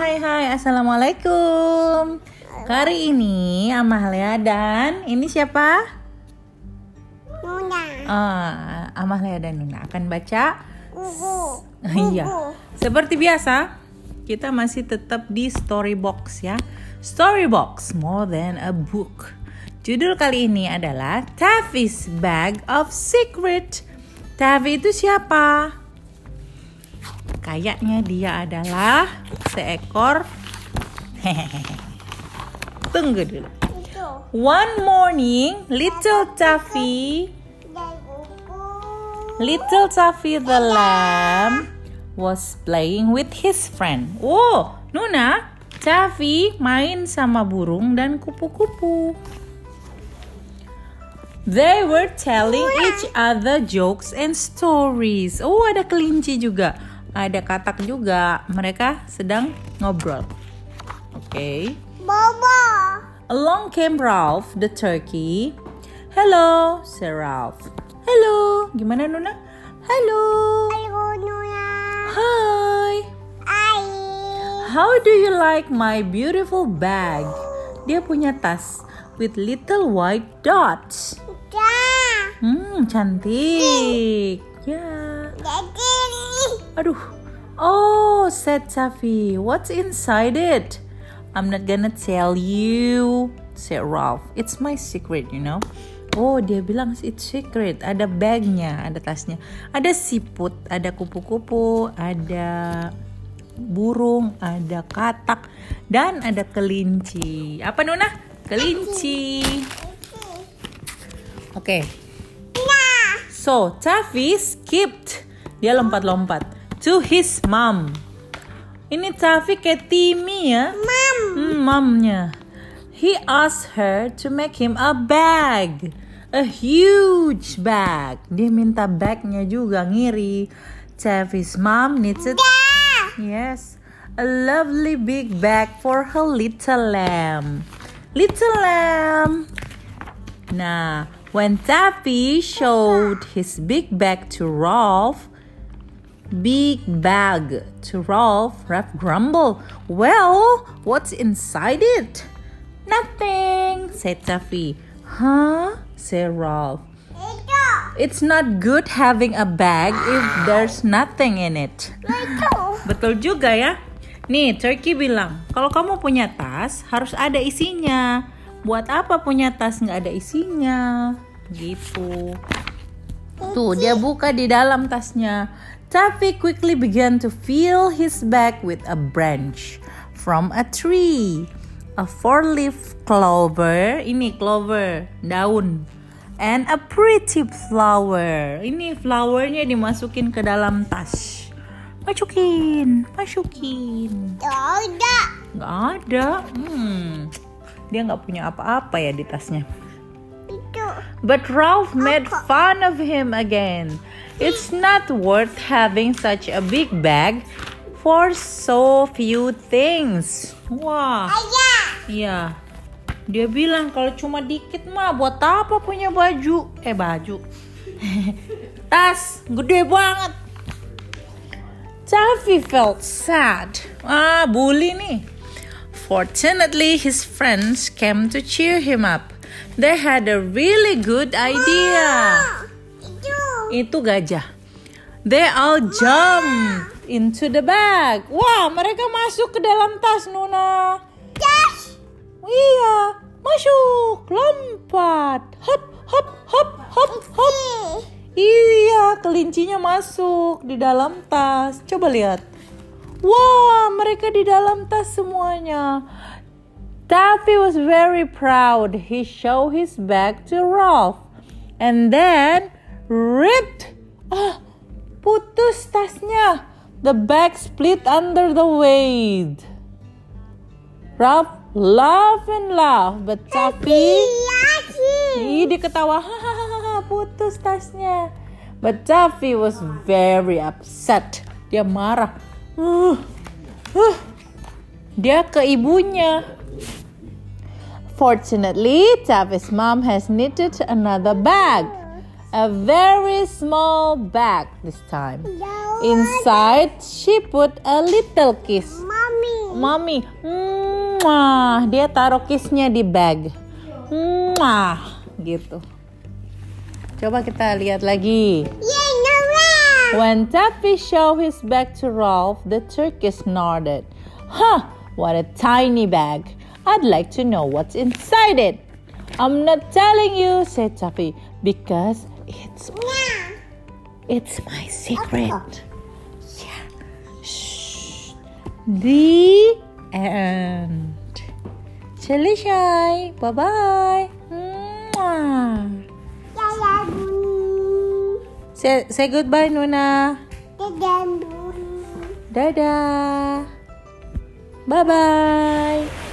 hai hai. Assalamualaikum. Kali ini Amalia dan ini siapa? Nuna. Ah, Amalia dan Nuna. Akan baca. Iya. Seperti biasa Kita masih tetap di Storybox ya. Storybox More than a book. Judul kali ini adalah Taffy's Bag of Secret. Taffy itu siapa? Kayaknya dia adalah seekor Tunggu dulu. One morning, little Taffy, little Taffy the lamb was playing with his friend. Oh, Nuna, Taffy main sama burung dan kupu-kupu. They were telling each other jokes and stories. Oh, ada kelinci juga. Ada katak juga. Mereka sedang ngobrol. Oke. Bobo. Along came Ralph the turkey. Hello, said Ralph. Hello, gimana Nuna? Hello. Ayo Nuna. Hi. Ai. How do you like my beautiful bag? Dia punya tas with little white dots. Hmm, cantik. Ya. Aduh. Oh, said Taffy. What's inside it? I'm not gonna tell you, said Ralph. It's my secret, you know. Oh, dia bilang it's secret. Ada bagnya, ada tasnya. Ada siput, ada kupu-kupu, ada burung, ada katak, dan ada kelinci. Apa Nuna? Kelinci. Oke. So, Taffy skipped. Dia lompat-lompat to his mom. Ini Taffy kayak Timmy ya. Mam. Hmm, momnya. He asked her to make him a bag. A huge bag. Dia minta bagnya juga ngiri. Taffy's mom needs it. Yes. A lovely big bag for her little lamb. Little lamb. Nah, when Taffy showed his big bag to Rolf, big bag to Rolf, Ralph grumbled, Well, what's inside it? Nothing, said Taffy. Huh? said Rolf. It's not good having a bag if there's nothing in it. Betul juga ya. Nih, Turkey bilang, kalau kamu punya tas, harus ada isinya. Buat apa punya tas nggak ada isinya? Gitu. Tuh, dia buka di dalam tasnya. Taffy quickly began to fill his bag with a branch from a tree. A four-leaf clover, ini clover, daun. And a pretty flower. Ini flowernya dimasukin ke dalam tas. Masukin, masukin. Ada. Nggak ada. Hmm. Dia nggak punya apa-apa ya di tasnya. But Ralph made fun of him again. It's not worth having such a big bag for so few things. Wah, iya. Dia bilang kalau cuma dikit mah buat apa punya baju? Eh baju. Tas gede banget. Taffy felt sad. Ah, bully nih. Fortunately, his friends came to cheer him up. They had a really good idea. Itu. Itu gajah. They all jumped into the bag. Wah, mereka masuk ke dalam tas, Nuna. Das. Iya, masuk, lompat. Hop, hop, hop, hop, hop. Iya, kelincinya masuk di dalam tas. Coba lihat. Wah, mereka di dalam tas semuanya. Taffy was very proud. He showed his bag to Ralph. And then ripped. Ah, putus tasnya. The bag split under the weight. Ralph laugh and laugh, but Taffy. Ih, dia ketawa, hahaha, putus tasnya. But Taffy was very upset. Dia marah. Uh, uh. Dia ke ibunya. Fortunately, Taffy's mom has knitted another bag. A very small bag this time. Inside, she put a little kiss. Mommy. Mwah. Dia taruh kissnya di bag. Mwah. Gitu. Coba kita lihat lagi. Yeah. When Taffy showed his bag to Ralph, the turkey snorted. Huh, what a tiny bag. I'd like to know what's inside it. I'm not telling you, said Taffy, because it's Yeah. it's my secret. Yeah. Shh. The end. Chili shy. Bye bye. Say, say goodbye, Nuna. Dadah. Dadah. Bye bye.